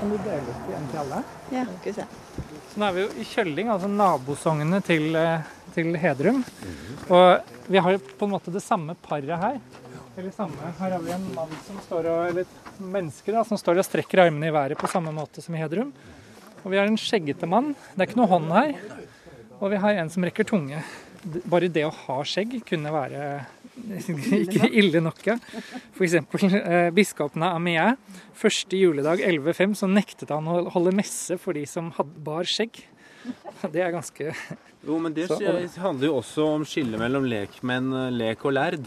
Kan du dele ut igjen til alle? Ja, skal vi se. Så nå er vi jo i Kjølling, altså nabosognene til, eh, til Hedrum. Og vi har jo på en måte det samme paret her. Eller samme. Her har vi en mann som står og, eller et menneske da, som står og strekker armene i været på samme måte som i Hedrum. Og vi har en skjeggete mann. Det er ikke noe hånd her. Og vi har en som rekker tunge. Bare det å ha skjegg kunne være ikke ille nok. ja. F.eks. Eh, biskopen av Amiens. Første juledag 11.5 så nektet han å holde messe for de som had, bar skjegg. Det er ganske Jo, men det Så- handler jo også om skillet mellom lekmenn, eh, lek og lærd.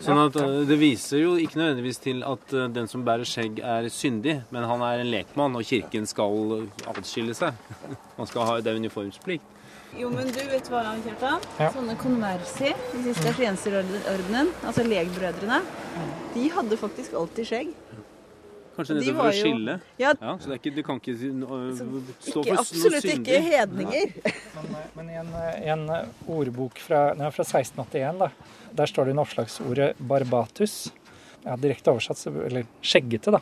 Sånn at eh, Det viser jo ikke nødvendigvis til at eh, den som bærer skjegg er syndig, men han er en lekmann, og kirken skal adskille seg. Man skal ha det uniformsplikt. Jo, men du vet hva, Kjartan? Ja. Sånne konversi siste frienserordenen, altså legbrødrene, de hadde faktisk alltid skjegg. Kanskje De nettopp for å skille. Ja, Ja, så det er ikke, du kan ikke uh, stå ikke, for absolutt ikke hedninger. Men, men i en, en ordbok fra, nei, fra 1681, da, der står det under oppslagsordet 'barbatus'. Ja, direkte oversatt, eller skjeggete, da.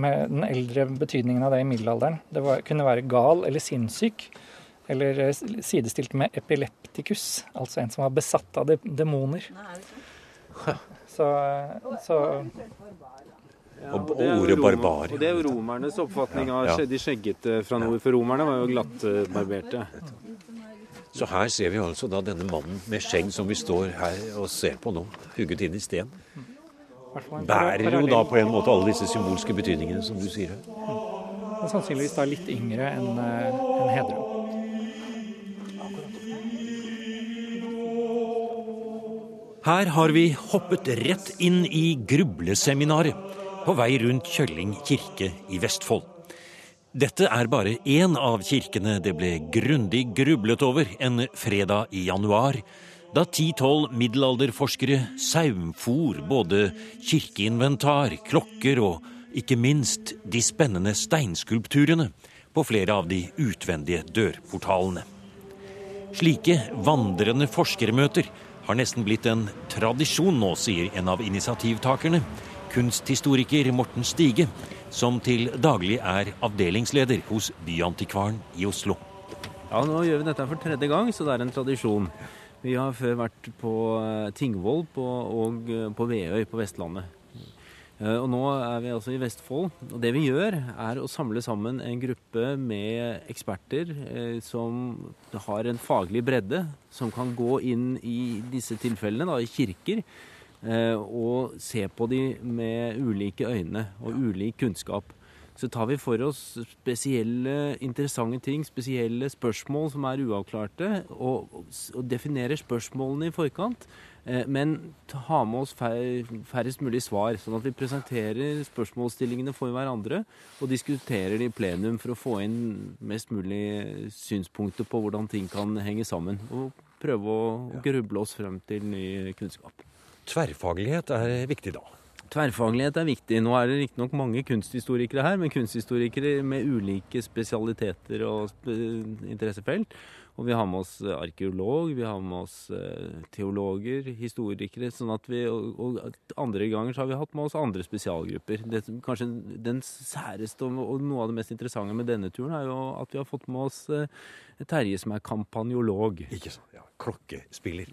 Med den eldre betydningen av det i middelalderen. Det var, kunne være gal eller sinnssyk. Eller eh, sidestilt med epileptikus, altså en som var besatt av de, demoner. Så, så Ja, Og- det ordet rom- barbar. Og det er jo romernes oppfatning av Ja. de skjeggete fra nord, for romerne var jo glattbarberte. Så her ser vi altså da denne mannen med skjegg som vi står her og ser på nå, hugget inn i sten. en Bærer jo da på en måte alle disse symbolske betydningene som du sier her. Sannsynligvis da litt yngre enn eh, enn Hedrum. Her har vi hoppet rett inn i grubleseminaret på vei rundt Kjølling kirke i Vestfold. Dette er bare én av kirkene det ble grundig grublet over en fredag i januar, da ti-tolv middelalderforskere saumfor både kirkeinventar, klokker og ikke minst de spennende steinskulpturene på flere av de utvendige dørportalene. Slike vandrende forskermøter har nesten blitt en tradisjon nå, sier en av initiativtakerne, kunsthistoriker Morten Stige, som til daglig er avdelingsleder hos Byantikvaren i Oslo. Ja, nå gjør vi dette for tredje gang, så det er en tradisjon. Vi har før vært på eh, Tingvoll og eh, på Veøy på Vestlandet. Eh, Og nå er vi altså i Vestfold. Og det vi gjør, er å samle sammen en gruppe med eksperter eh, som har en faglig bredde, som kan gå inn i disse tilfellene, da, i kirker, eh, og se på de med ulike øyne og ulik kunnskap så tar vi for oss spesielle, interessante ting, spesielle spørsmål som er uavklarte, og, og definerer spørsmålene i forkant. Eh, Men ha med oss færrest mulig svar, sånn at vi presenterer spørsmålsstillingene for hverandre og diskuterer det i plenum for å få inn mest mulig synspunkter på hvordan ting kan henge sammen. Og prøve å gruble oss frem til ny kunnskap. Tverrfaglighet er viktig da. Tverrfaglighet er viktig. Nå er det riktignok mange kunsthistorikere her, men kunsthistorikere med ulike spesialiteter og interessefelt. Og vi har med oss eh, arkeolog, vi har med oss eh, teologer, historikere. sånn at vi, og, og andre ganger så har vi hatt med oss andre spesialgrupper. Det, kanskje den særeste og, og noe av det mest interessante med denne turen er jo at vi har fått med oss eh, Terje som er kampanjolog. Ikke sant? Ja, klokkespiller.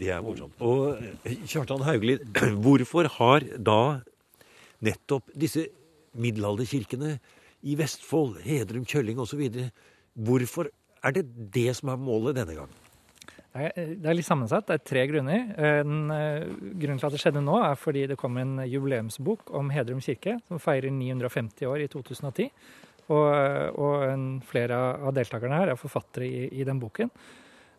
Det er morsomt. Og Kjartan Haugli, hvorfor har da nettopp disse middelalderkirkene i Vestfold, Hedrum, Kjølling osv. Hvorfor er det det som er målet denne gangen? Det er, litt sammensatt. Det er tre grunner. Eh, Den, eh, grunnen til at det skjedde nå, er fordi det kom en jubileumsbok om Hedrum kirke, som feirer 950 år i 2010. Og, eh, og en, flere av deltakerne her er forfattere i, i den boken.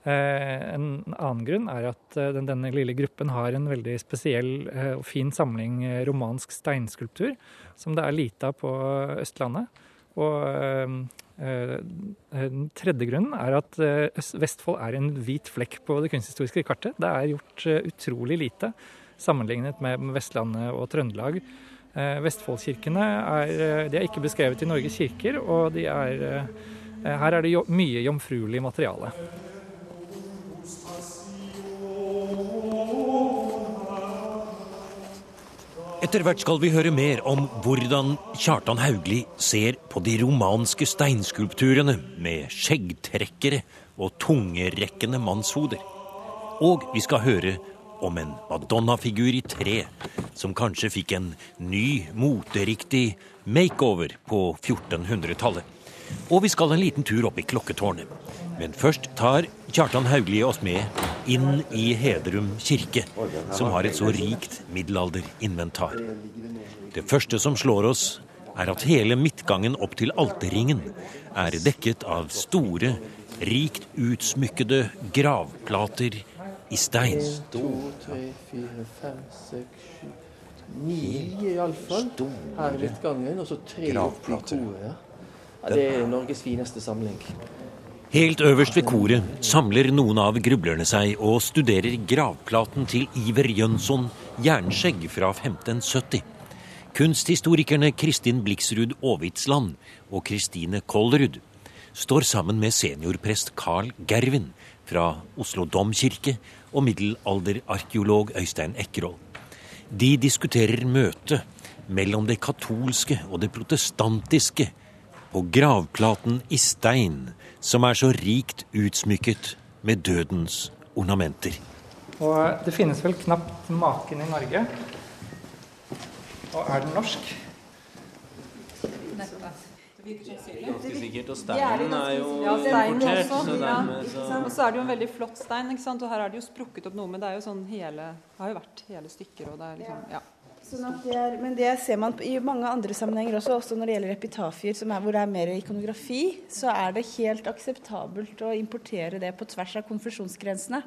Eh, en annen grunn er at eh, den, denne lille gruppen har en veldig spesiell eh, og fin samling eh, romansk steinskulptur, som det er lite av på Østlandet. Og eh, eh, den tredje grunnen er at eh, Vestfold er en hvit flekk på det kunsthistoriske kartet. Det er gjort eh, utrolig lite sammenlignet med Vestlandet og Trøndelag. Eh, Vestfoldkirkene er, eh, er ikke beskrevet i Norges kirker, og er, eh, her er det mye jomfruelig materiale. Etter hvert skal vi høre mer om hvordan Kjartan Haugli ser på de romanske steinskulpturene med skjeggtrekkere og tungerekkende mannshoder. Og vi skal høre om en Madonna-figur i tre som kanskje fikk en ny, moteriktig makeover på 1400-tallet. Og vi skal en liten tur opp i klokketårnet. Men først tar Kjartan Haugli oss med inn i Hedrum kirke, som har et så rikt middelalderinventar. Det første som slår oss, er at hele midtgangen opp til alterringen er dekket av store, rikt utsmykkede gravplater i stein. Sju Ni iallfall her i midtgangen, og så tre oppe i koret. Ja, det er Norges fineste samling. Helt øverst ved koret samler noen av grublerne seg og studerer gravplaten til Iver Jønsson Jernskjegg fra 1570. Kunsthistorikerne Kristin Bliksrud Aavitsland og Kristine Kollerud står sammen med seniorprest Carl Gervin fra Oslo domkirke og middelalderarkeolog Øystein Ekkerhold. De diskuterer møtet mellom det katolske og det protestantiske på gravplaten i stein som er så rikt utsmykket med dødens ornamenter. Og det finnes vel knapt maken i Norge. Og er den norsk? Ganske sikkert. Og steinen er jo Ja, importert. Så dermed så Og så er det jo en veldig flott stein, ikke sant? og her er det jo sprukket opp noe, men det er jo sånn hele Det har jo vært hele stykker, og det er liksom Ja. Sånn det er, men det ser man i mange andre sammenhenger også, også når det gjelder epitafier, som er, hvor det er mer ikonografi, så er det helt akseptabelt å importere det på tvers av konfesjonsgrensene.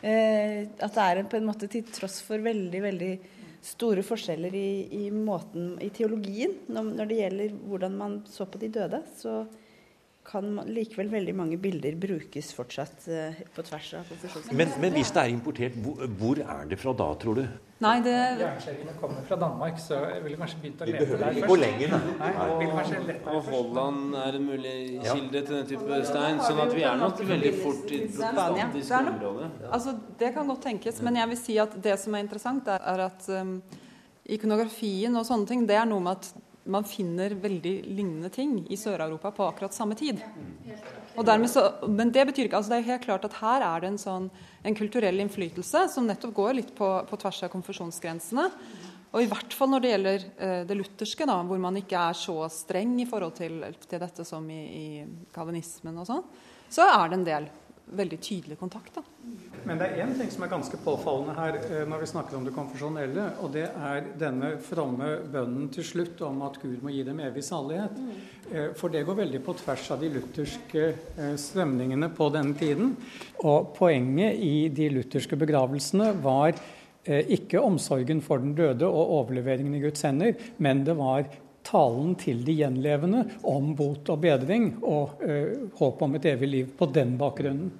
Eh, at det er en, på en måte til tross for veldig, veldig store forskjeller i, i måten i teologien når, når det gjelder hvordan man så på de døde, så kan likevel veldig mange bilder brukes fortsatt eh, på tvers av konfesjonsgrensene. Men, men hvis det er importert, hvor, hvor er det fra da, tror du? Nei, det Jernskjeggene kommer fra Danmark, så jeg ville kanskje begynt å Vi lete behøver der ikke først. gå lenger. da. Nei, jeg ville kanskje lett der Og. Holland er en mulig kilde til den type stein. Sånn at vi er nok veldig fort i protestantisk Det område. Altså, det kan godt tenkes, men jeg vil si at det som er interessant, er, er at um, ikonografien og sånne ting, det er noe med at man finner veldig lignende ting i Sør-Europa på akkurat samme tid. Så, men det betyr ikke altså Det er helt klart at her er det en sånn en kulturell innflytelse som nettopp går litt på, på tvers av konfesjonsgrensene. Og i hvert fall når det gjelder eh, det lutherske, da, hvor man ikke er så streng i forhold til, til dette som i, i kalvinismen og sånn, så er det en del veldig tydelig kontakt. da. Men det er én ting som er ganske påfallende her eh, når vi snakker om det konfesjonelle, og det er denne fromme bønnen til slutt om at Gud må gi dem evig salighet. Mm. For det går veldig på tvers av de lutherske eh, strømningene på denne tiden. Og poenget i de lutherske begravelsene var eh, ikke omsorgen for den døde og overleveringen i Guds hender, men det var talen til de gjenlevende om bot og bedring og eh, håp om et evig liv på den bakgrunnen.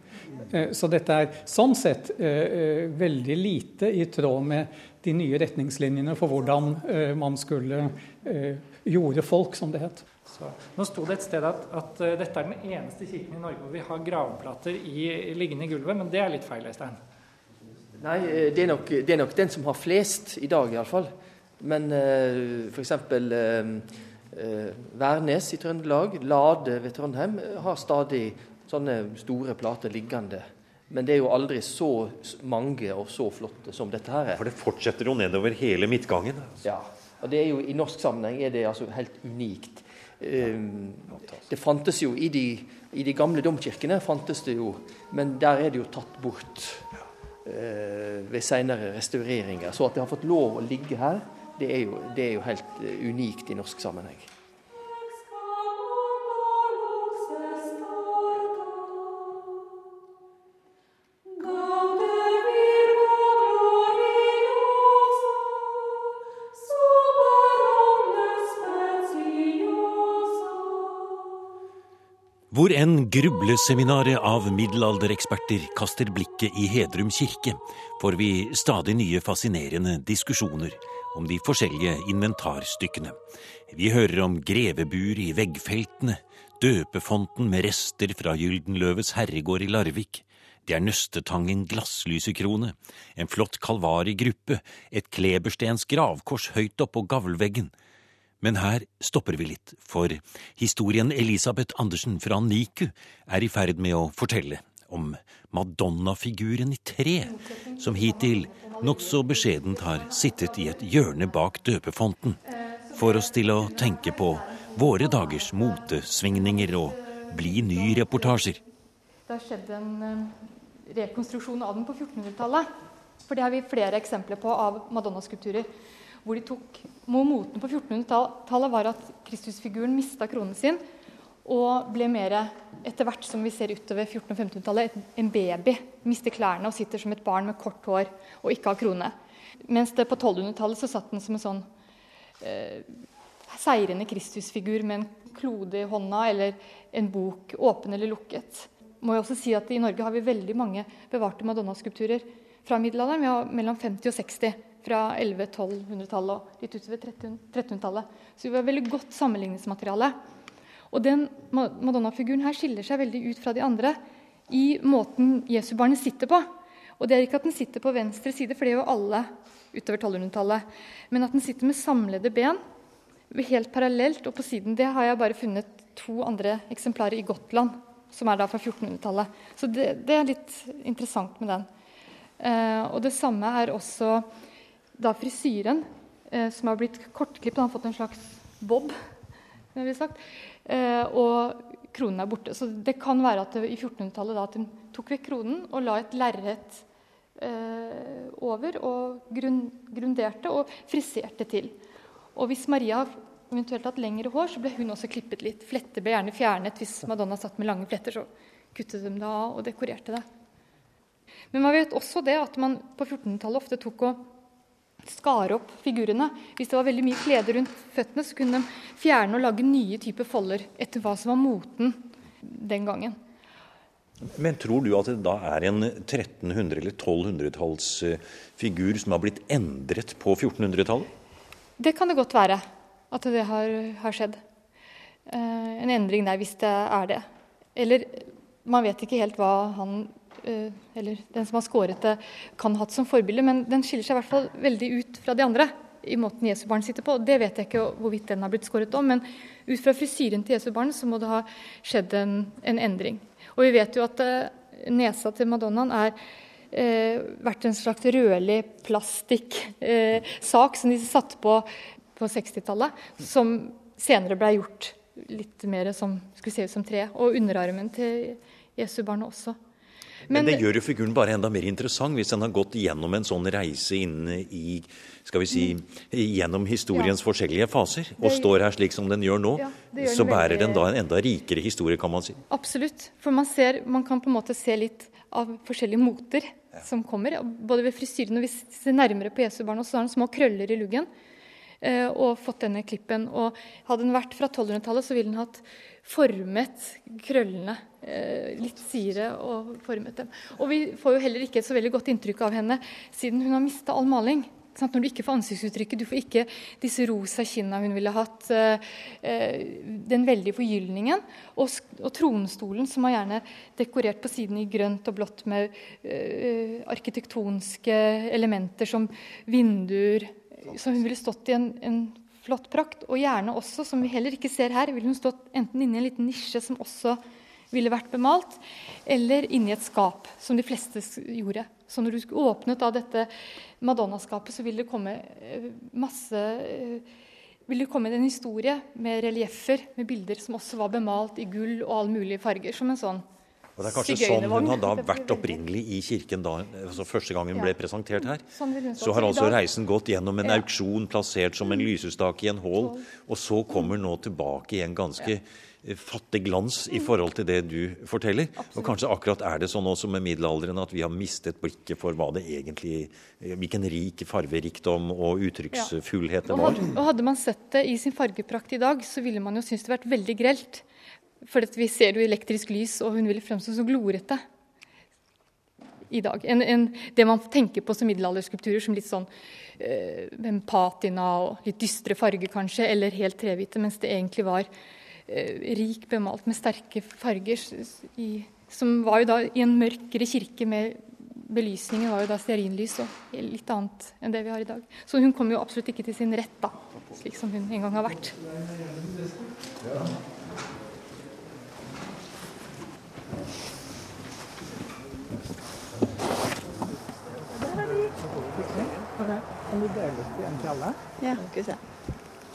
Eh, så dette er sånn sett eh, veldig lite i tråd med de nye retningslinjene for hvordan eh, man skulle eh, jorde folk, som det het. Så, nå sto det et sted at, at dette er den eneste kirken i Norge hvor vi har gravplater i, liggende i gulvet, men det er litt feil, Øystein. Nei, det er, nok, det er nok den som har flest i dag, iallfall. Men uh, f.eks. Uh, uh, Værnes i Trøndelag, Lade ved Trondheim eh, har stadig sånne store plater liggende. Men det er jo aldri så mange og så flotte som dette her er. For det fortsetter jo nedover hele midtgangen. Ja, og det er jo I norsk sammenheng er det altså helt unikt. Um, det fantes jo i de, i de gamle domkirkene, fantes det jo, men der er det jo tatt bort uh, ved senere restaureringer. Så at det har fått lov å ligge her, det er jo, det er jo helt eh, unikt i norsk sammenheng. Hvor enn grubleseminaret av middelaldereksperter kaster blikket i Hedrum kirke, får vi stadig nye fascinerende diskusjoner om de forskjellige inventarstykkene. Vi hører om grevebur i veggfeltene, døpefonten med rester fra Gyldenløves herregård i Larvik, Det er nøstetangen glasslysekrone, en flott kalvarigruppe, et kleberstens gravkors høyt oppå gavlveggen. Men her stopper vi litt, for historien Elisabeth Andersen fra NIKU er i ferd med å fortelle om Madonna-figuren i tre, som hittil nokså beskjedent har sittet i et hjørne bak døpefonten, for oss til å tenke på våre dagers motesvingninger og bli ny-reportasjer. Det har skjedd en eh, rekonstruksjon av den på 1400-tallet. For det har vi flere eksempler på av Madonna-skulpturer. Hvor de tok Moten på 1400-tallet var at Kristusfiguren mista kronen sin og ble mer, etter hvert som vi ser utover 1400- og 1500-tallet, en baby. Mister klærne og sitter som et barn med kort hår og ikke har krone. Mens det på 1200-tallet så satt den som en sånn eh, seirende Kristusfigur med en klode i hånda eller en bok, åpen eller lukket. Må jeg også si at I Norge har vi veldig mange bevarte madonnaskulpturer fra middelalderen. Vi har mellom 50 og 60 fra 1100-1200-tallet og litt utover 1300-tallet. Så vi har veldig godt sammenligningsmateriale. Og den Madonna-figuren her skiller seg veldig ut fra de andre i måten Jesubarnet sitter på. Og det er ikke at den sitter på venstre side, for det gjør alle utover 1200-tallet. Men at den sitter med samlede ben, helt parallelt og på siden. Det har jeg bare funnet to andre eksemplarer i Gotland, som er da fra 1400-tallet. Så det, det, er litt interessant med den. Eh, og det samme er også da frisyren, eh, som har blitt kortklipt. Han har fått en slags bob. Sagt, eh, og kronen er borte. Så det kan være at det, i 1400-tallet at de tok vekk kronen og la et lerret eh, over og grunn, grunderte og friserte til. Og hvis Maria eventuelt hatt lengre hår, så ble hun også klippet litt. Fletter ble gjerne fjernet. Hvis Madonna satt med lange fletter, så kuttet de det av og dekorerte det. Men man vet også det at man på 1400-tallet ofte tok og skar opp figurene. Hvis det var veldig mye klede rundt føttene, så kunne de fjerne og lage nye typer folder etter hva som var moten den gangen. Men tror du at det da er en 1300- eller 1200-tallsfigur som har blitt endret på 1400-tallet? Det kan det godt være at det har, har skjedd. Eh, en endring der, hvis det er det. Eller man vet ikke helt hva han eller den som har skåret det, kan ha hatt som forbilde. Men den skiller seg i hvert fall veldig ut fra de andre i måten Jesu barn sitter på. Det vet jeg ikke hvorvidt den har blitt skåret om, men ut fra frisyren til Jesu barn så må det ha skjedd en, en endring. Og vi vet jo at uh, nesa til Madonnaen er uh, vært en slags rødlig plastikksak uh, som de satte på på 60-tallet, som senere ble gjort litt mer som skulle se ut som tre. Og underarmen til Jesu barn også. Men, Men, det gjør jo figuren bare enda mer interessant hvis den har gått gjennom en sånn reise inne i skal vi si, gjennom historiens ja. forskjellige faser, og står her slik som den gjør nå, ja, så bærer veldig... den da en enda rikere historie, kan man si. Absolutt. For man, ser, man kan på en måte se litt av forskjellige moter ja. som kommer. Både ved frisyren og hvis vi ser nærmere på Jesu barn, og så har han små krøller i luggen. Eh, og fått denne klippen. Og hadde den vært fra 1200-tallet, så ville den hatt formet krøllene eh, litt sidere og formet dem. Og vi får jo heller ikke et så veldig godt inntrykk av henne siden hun har mista all maling. Når du ikke får ansiktsuttrykket, du får ikke disse rosa kinna hun ville hatt, eh, den veldige forgylningen, og, og, tronstolen som er gjerne dekorert på siden i grønt og blått med arkitektonske elementer som vinduer, så hun ville stått i en, en flott prakt. Og gjerne også, som vi heller ikke ser her, ville hun stått enten inni en liten nisje som også ville vært bemalt, eller inni et skap, som de fleste gjorde. Så når du åpnet av dette Madonna-skapet, så ville det komme eh, masse eh, ville det komme en historie med relieffer med bilder som også var bemalt i gull og alle mulige farger. som en sånn og Det er kanskje sånn hun har da vært opprinnelig i kirken da, altså første gang hun ble presentert her. Sånn så har altså reisen gått gjennom en auksjon plassert som en lysestake i en hall, og så kommer nå tilbake i en ganske eh, fattig glans i forhold til det du forteller. Og kanskje akkurat er det sånn også med middelalderen at vi har mistet blikket for hva det egentlig eh, Hvilken rik farverikdom og uttrykksfullhet det var. Og hadde man sett det i sin fargeprakt i dag, så ville man jo synes det vært veldig grelt. For vi ser jo elektrisk lys, og hun ville fremstå så glorete i dag. En, en, det man tenker på som middelalderskulpturer, som litt sånn eh, patina og litt dystre farger, kanskje, eller helt trehvite, mens det egentlig var eh, rik bemalt med sterke farger i som var jo da i en mørkere kirke med belysningen var jo da stearinlys og litt annet enn det vi har i dag. Så hun kom jo absolutt ikke til sin rett, da, slik som hun en gang har vært. Ja, skal vi se.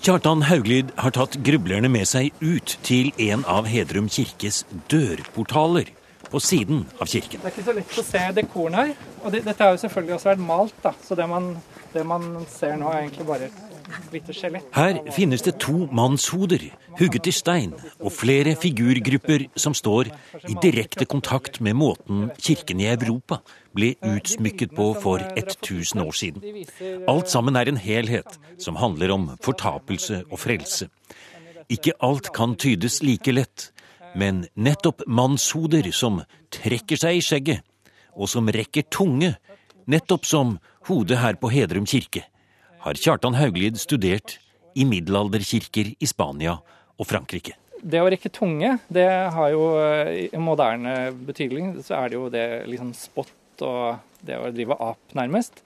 Kjartan Hauglid har tatt grublerne med seg ut til en av Hedrum kirkes dørportaler på siden av kirken. Det er ikke så lett å se dekoren her. Og det, dette har jo selvfølgelig også vært malt, da. Så det man, det man ser nå, er egentlig bare. Her finnes det to mannshoder hugget i stein, og flere figurgrupper som står i direkte kontakt med måten kirken i Europa ble utsmykket på for 1000 år siden. Alt sammen er en helhet som handler om fortapelse og frelse. Ikke alt kan tydes like lett, men nettopp mannshoder som trekker seg i skjegget, og som rekker tunge, nettopp som hodet her på Hedrum kirke, har Kjartan Hauglid studert i middelalderkirker i Spania og Frankrike. Det å rekke tunge, det har jo eh, i moderne betydning så er det jo det liksom spott og det å drive ap, nærmest.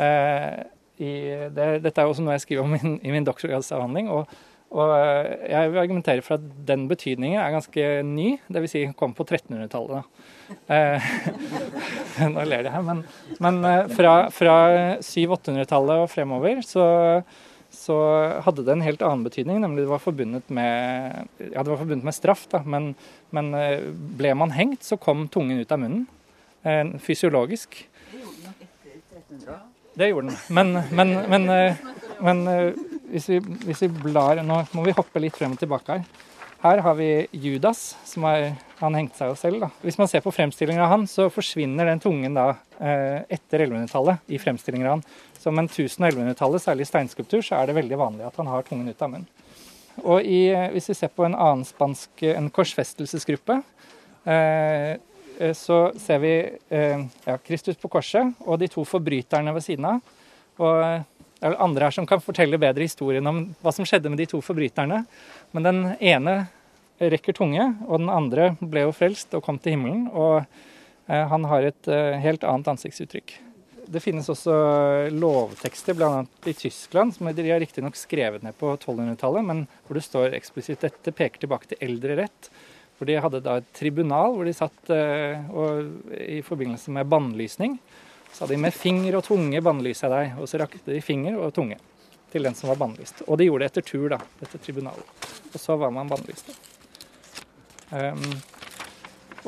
Eh, i, det, dette er jo også noe jeg skriver om i, i min doktorgradsavhandling. og og eh, jeg vil argumentere for at den betydningen er ganske ny, dvs. Si kom på 1300-tallet. Eh, nå ler de her, men, men fra, fra 700-800-tallet og fremover så, så, hadde det en helt annen betydning. Nemlig det var forbundet med, ja, det var forbundet med straff, da, men, men ble man hengt, så kom tungen ut av munnen. Eh, fysiologisk. Det gjorde den nok etter 1300? Det gjorde den. Men, men, men, men hvis vi, hvis vi, blar Nå må vi hoppe litt frem og tilbake her. Her har vi Judas, som er, han hengte seg jo selv. da. Hvis man ser på fremstillingen av han, så forsvinner den tungen da eh, etter 1100-tallet i fremstillingen av han. Så med 1000- og 1100-tallet, særlig steinskulptur, så er det veldig vanlig at han har tungen ut av munnen. Og i, hvis vi ser på en annen spansk en korsfestelsesgruppe, eh, så ser vi eh, ja, Kristus på korset og de to forbryterne ved siden av. Og det er andre her som kan fortelle bedre historien om hva som skjedde med de to forbryterne. Men den ene rekker tunge, og den andre ble jo frelst og kom til himmelen. Og eh, han har et eh, helt annet ansiktsuttrykk. Det finnes også lovtekster, bl.a. i Tyskland, som de har riktignok skrevet ned på 1200-tallet, men hvor det står eksplisitt dette peker tilbake til eldre rett. Hvor de hadde da et tribunal hvor de satt eh, og, i forbindelse med bannlysning sa de med finger og tunge bannlyser jeg deg. Og så rakte de finger og tunge til den som var bannlyst. Og de gjorde det etter tur, da, etter tribunalet. Og så var man bannlyst. Um,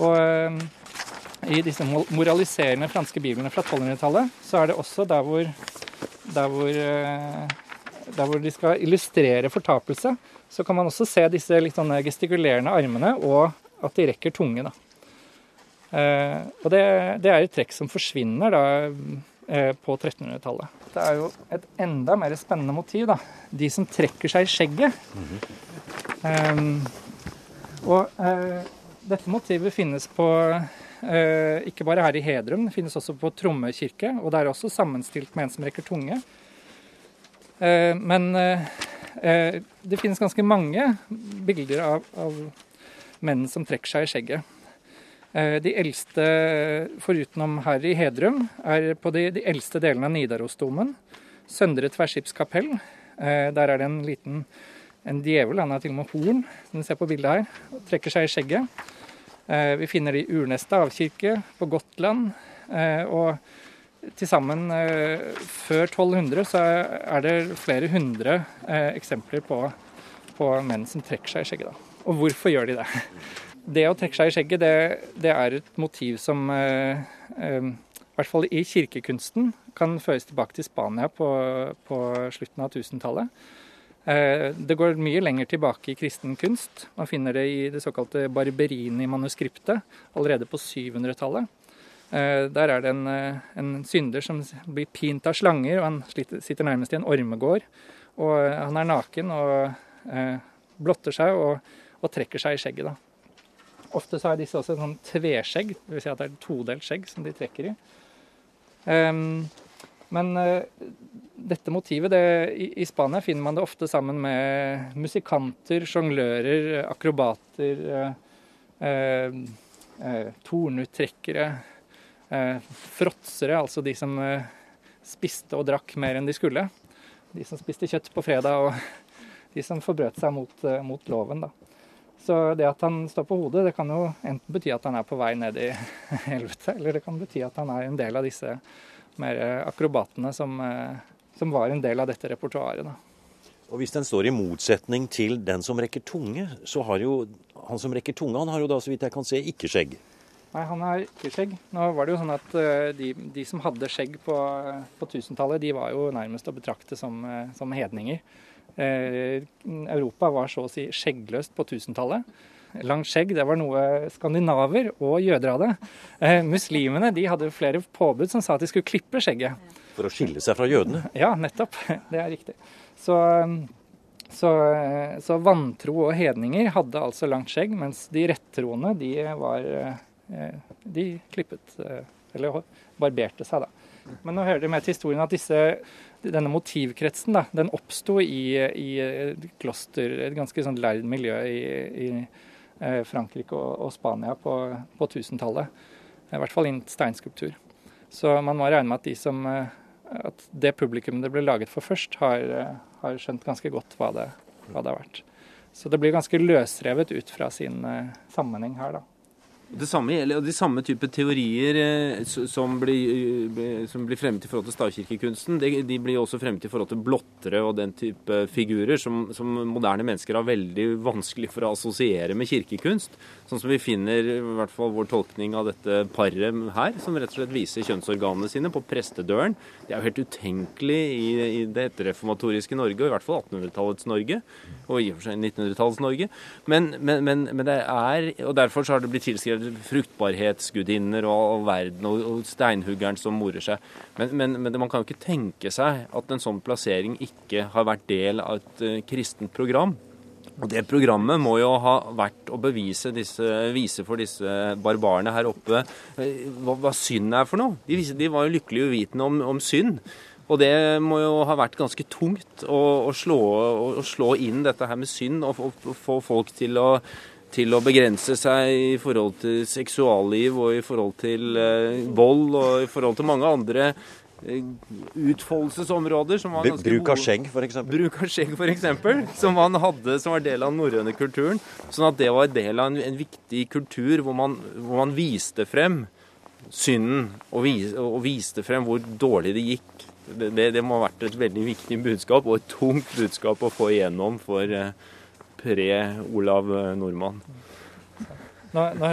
og um, i disse moraliserende franske biblene fra 1200-tallet, så er det også der hvor, der hvor, uh, der hvor de skal illustrere fortapelse, så kan man også se disse litt sånne gestikulerende armene, og at de rekker tunge. da. Eh, og det, det, er et trekk som forsvinner da, eh, på 1300-tallet. Det er jo et enda mer spennende motiv. da. De som trekker seg i skjegget. Mm -hmm. um, og uh, dette motivet finnes på uh, ikke bare her i Hedrum, det finnes også på Tromme kirke. Og det er også sammenstilt med en som rekker tunge. Uh, men det finnes ganske mange bilder av, av menn som trekker seg i skjegget. Eh, de eldste, forutenom her i Hedrum, er på de, de eldste delene av Nidarosdomen. Søndre Tverrskipskapell. Eh, der er det en liten en djevel, han har til og med horn, som du ser på bildet her, og trekker seg i skjegget. Eh, vi finner det i Urnesta avkirke på Gotland. Og til sammen før 1200 så er det flere hundre eksempler på, på menn som trekker seg i skjegget. Da. Og hvorfor gjør de det? Det å trekke seg i skjegget, det, det er et motiv som eh, eh, i hvert fall i kirkekunsten kan føres tilbake til Spania på, på slutten av 1000-tallet. Eh, det går mye lenger tilbake i kristen kunst. Man finner det i det såkalte Barberini-manuskriptet allerede på 700-tallet. Eh, der er det en, eh, en, synder som blir pint av slanger, og han sitter nærmest i en ormegård. Og han er naken og blotter seg og, og trekker seg i skjegget. da. Ofte så har disse også sånn tveskjegg, dvs. Si at det er todelt skjegg som de trekker i. Um, men uh, dette motivet det, i, i, Spania finner man det ofte sammen med musikanter, sjonglører, akrobater, uh, uh, eh, tornuttrekkere, eh, fråtsere, altså de som eh, spiste og drakk mer enn de skulle. De som spiste kjøtt på fredag, og de som forbrøt seg mot, eh, mot loven. da. Så det at han står på hodet, det kan jo enten bety at han er på vei ned i helvete, eller det kan bety at han er en del av disse mer akrobatene som, eh, som var en del av dette repertoaret. Og Hvis den står i motsetning til den som rekker tunge, så har jo han som rekker tunge, han har jo da, så vidt jeg kan se, ikke skjegg. Nei, han har ikke skjegg. Nå var det jo sånn at eh, de, de som hadde skjegg på, på 1000-tallet, de var jo nærmest å betrakte som, eh, som hedninger. Eh, Europa var så å si skjeggløst på 1000-tallet. Langt skjegg det var noe skandinaver og jøder hadde. Eh, muslimene de hadde flere påbud som sa at de skulle klippe skjegget. For å skille seg fra jødene? Ja, nettopp. Det er riktig. Så, så, så vantro og hedninger hadde altså langt skjegg, mens de rettroende de var eh, De klippet Eller barberte seg, da. Men nå hører det med til historien at disse denne motivkretsen da, den oppsto i, i, kloster, et ganske sånn lærd miljø i, i eh, Frankrike og, og, Spania på, på 1000-tallet. I hvert fall innen steinskulptur. Så man må regne med at, de som, eh, at det publikummet det ble laget for først, har, eh, har skjønt ganske godt hva det, hva det, har vært. Så det blir ganske løsrevet ut fra sin sammenheng her, da. Det samme gjelder, De samme type teorier eh, som, blir, eh, som, blir, fremmet i forhold til stavkirkekunsten, de, de, blir også fremmet i forhold til blottere og den type figurer som, som, moderne mennesker har veldig vanskelig for å assosiere med kirkekunst. Sånn som vi finner i hvert fall vår tolkning av dette paret her, som rett og slett viser kjønnsorganene sine på prestedøren. Det er jo helt utenkelig i, i det etterreformatoriske Norge, og i hvert fall 1800-tallets Norge, og i og for seg 1900-tallets Norge. Men, men, men, men, det er, og derfor så har det blitt tilskrevet fruktbarhetsgudinner og all verden, og, og steinhuggeren som morer seg. Men, men, men, man kan jo ikke tenke seg at en sånn plassering ikke har vært del av et uh, kristent program. Og Det programmet må jo ha vært å bevise disse, vise for disse barbarene her oppe eh, hva, hva synd er for noe. De, de var jo lykkelig uvitende om, om synd. Og det må jo ha vært ganske tungt å, å, slå, å slå, inn dette her med synd og få folk til å til å begrense seg i forhold til seksualliv og i forhold til eh, vold og i forhold til mange andre eh, utfoldelsesområder. Som var Bruk av skjegg, f.eks.? Bruk av skjegg, f.eks. Som man hadde, som var del av den norrøne kulturen. Sånn at det var del av en, en viktig kultur hvor man, hvor man, viste frem synden og, vis, og, viste frem hvor dårlig det gikk. Det, det, det, må ha vært et veldig viktig budskap, og et tungt budskap å få igjennom for uh, pre-Olav Nordmann. Nå, nå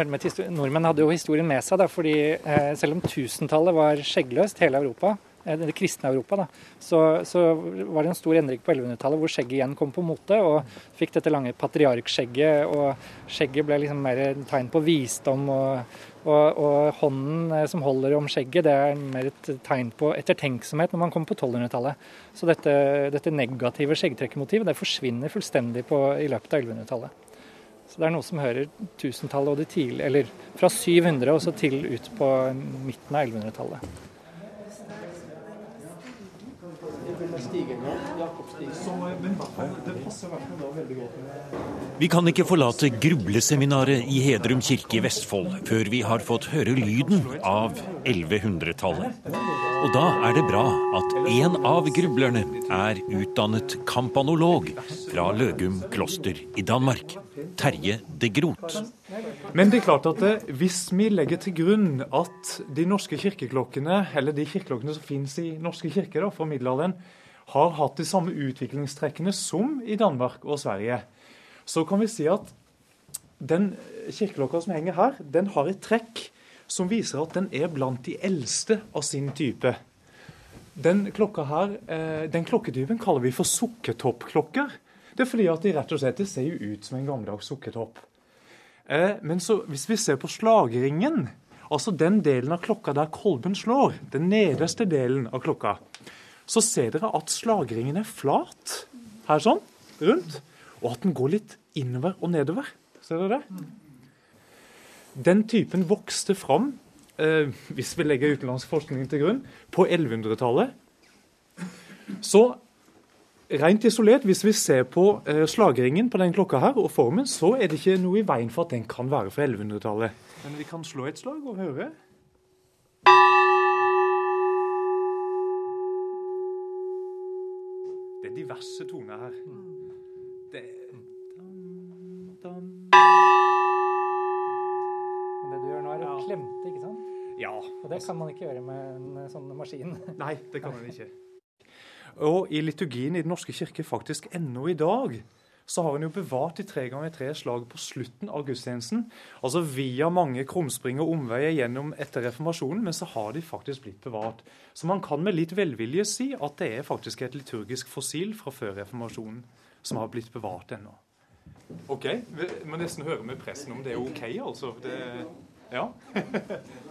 Nordmenn hadde jo historien med seg, da, fordi eh, selv om 1000-tallet var skjeggløst hele Europa, eh, det kristne Europa, da, så, så, var det en stor endring på 1100-tallet hvor skjegget igjen kom på mote. Og fikk dette lange patriarkskjegget. Og skjegget ble liksom mer tegn på visdom. Og, og, og, hånden eh, som holder om skjegget, det er mer et tegn på ettertenksomhet når man kommer på 1200-tallet. Så dette, dette negative skjeggtrekkermotivet det forsvinner fullstendig på, i løpet av 1100-tallet. Så det er noe som hører 1000-tallet og de tidlige, eller fra 700 og så til ut på midten av 1100-tallet. spille Stig Jakob Stig. Så, men det passer i hvert fall veldig godt vi kan ikke forlate grubleseminaret i Hedrum kirke i Vestfold før vi har fått høre lyden av 1100-tallet. Og da er det bra at en av grublerne er utdannet kampanolog fra Løgum kloster i Danmark. Terje de Groth. Men det er klart at det, hvis vi legger til grunn at de norske kirkeklokkene, eller de kirkeklokkene som finnes i norske kirker fra middelalderen, har hatt de samme utviklingstrekkene som i Danmark og Sverige, så kan vi si at den kirkeklokka som henger her, den har et trekk som viser at den er blant de eldste av sin type. Den klokka her, eh, den klokketypen kaller vi for sukkertoppklokker. Det er fordi at de rett og slett ser jo ut som en gammeldags sukkertopp. Eh, men så, hvis vi ser på slagringen, altså den delen av klokka der kolben slår, den nederste delen av klokka, så ser dere at slagringen er flat her sånn, rundt, og at den går litt innover og nedover. Ser dere det? Den typen vokste fram, eh, hvis vi legger utenlandsk forskning til grunn, på 1100-tallet. Så Rent isolert, hvis vi ser på eh, slagringen på den klokka her og formen, så er det ikke noe i veien for at den kan være fra 1100-tallet. Men vi kan slå et slag og høre. Det er diverse toner her. Men det du gjør nå, er å Ja. klemte, ikke sant? Ja. Og det kan man ikke gjøre med en eh, sånn maskin. Nei, det kan man ikke. Og i liturgien i Den norske kirke faktisk ennå i dag, så har en jo bevart de tre ganger tre slag på slutten av gudstjenesten. Altså via mange krumspring og omveier gjennom etter reformasjonen, men så har de faktisk blitt bevart. Så man kan med litt velvilje si at det er faktisk et liturgisk fossil fra før reformasjonen som har blitt bevart ennå. OK. Vi må nesten høre med pressen om det er OK, altså. Det, ja.